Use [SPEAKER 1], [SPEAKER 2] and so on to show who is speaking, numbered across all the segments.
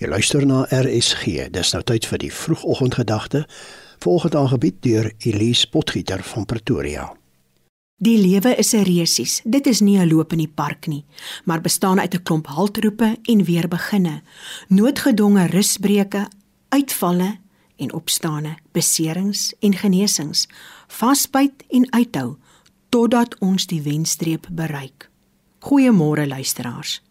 [SPEAKER 1] Jy luister na RSG. Dis nou tyd vir die vroegoggendgedagte, volgende aangebied deur Elise Potgieter van Pretoria.
[SPEAKER 2] Die lewe is 'n resies. Dit is nie 'n loop in die park nie, maar bestaan uit 'n klomp haltroepe en weer beginne, noodgedwonge rusbreuke, uitvalle en opstane, beserings en genesings, vasbyt en uithou totdat ons die wenstreep bereik. Goeiemôre luisteraars.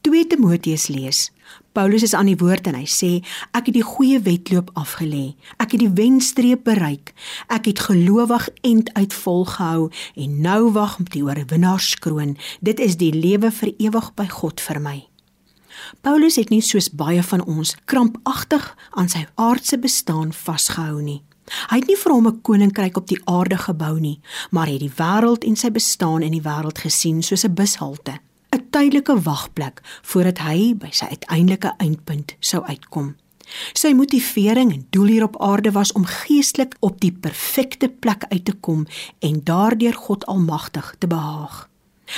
[SPEAKER 2] 2 Timoteus lees. Paulus is aan die woord en hy sê ek het die goeie wedloop afgelê. Ek het die wenstreep bereik. Ek het gelowig end uit volgehou en nou wag op die oorwinnaarskroon. Dit is die lewe vir ewig by God vir my. Paulus het nie soos baie van ons krampagtig aan sy aardse bestaan vasgehou nie. Hy het nie vir hom 'n koninkryk op die aarde gebou nie, maar het die wêreld en sy bestaan in die wêreld gesien soos 'n bushalte. 'n tydelike wagplek voordat hy by sy uiteindelike eindpunt sou uitkom. Sy motivering en doel hier op aarde was om geestelik op die perfekte plek uit te kom en daardeur God Almagtig te behaag.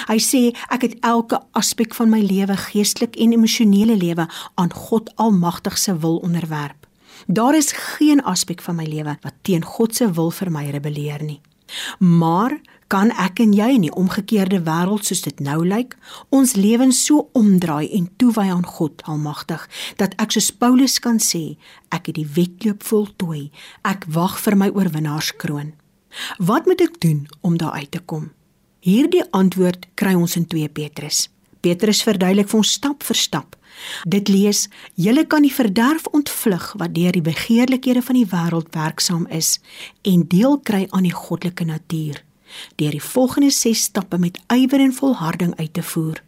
[SPEAKER 2] Hy sê ek het elke aspek van my lewe, geestelik en emosionele lewe, aan God Almagtig se wil onderwerp. Daar is geen aspek van my lewe wat teen God se wil vir my rebelleer nie. Maar kan ek en jy in die omgekeerde wêreld soos dit nou lyk, ons lewens so omdraai en toewy aan God Almagtig dat ek soos Paulus kan sê, ek het die wedloop voltooi. Ek wag vir my oorwinnaarskroon. Wat moet ek doen om daar uit te kom? Hierdie antwoord kry ons in 2 Petrus. Petrus verduidelik vir ons stap vir stap. Dit lees: "Julle kan die verderf ontvlug wat deur die begeerlikhede van die wêreld werksaam is en deel kry aan die goddelike natuur." deur die volgende 6 stappe met ywer en volharding uit te voer.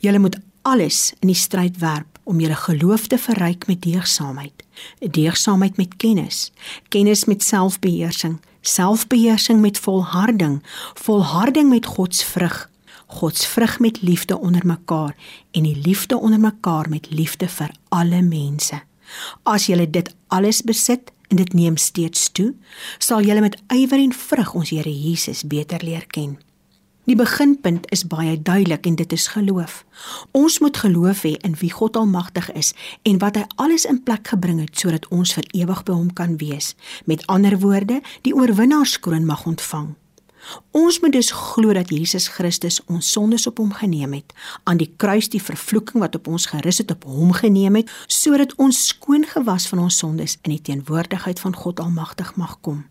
[SPEAKER 2] Julle moet alles in die stryd werp om julle geloof te verryk met deegsaamheid. Deegsaamheid met kennis, kennis met selfbeheersing, selfbeheersing met volharding, volharding met God se vrug, God se vrug met liefde onder mekaar en die liefde onder mekaar met liefde vir alle mense. As julle dit alles besit, en dit neem steeds toe, sal julle met ywer en vrug ons Here Jesus beter leer ken. Die beginpunt is baie duidelik en dit is geloof. Ons moet geloof hê in wie God Almagtig is en wat hy alles in plek gebring het sodat ons vir ewig by hom kan wees. Met ander woorde, die oorwinnaarskroon mag ontvang. Ons moet dus glo dat Jesus Christus ons sondes op hom geneem het, aan die kruis die vervloeking wat op ons gerus het op hom geneem het, sodat ons skoon gewas van ons sondes in die teenwoordigheid van God Almagtig mag kom.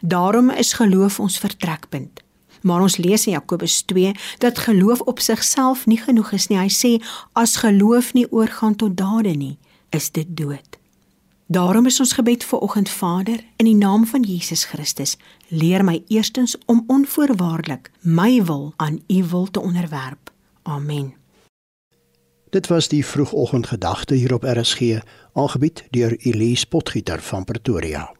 [SPEAKER 2] Daarom is geloof ons vertrekpunt. Maar ons lees in Jakobus 2 dat geloof op sigself nie genoeg is nie. Hy sê as geloof nie oorgaan tot dade nie, is dit dood. Daarom is ons gebed vir oggend Vader in die naam van Jesus Christus. Leer my eerstens om onvoorwaardelik my wil aan U wil te onderwerp. Amen.
[SPEAKER 1] Dit was die vroegoggendgedagte hier op RSG, aangebied deur Elise Potgieter van Pretoria.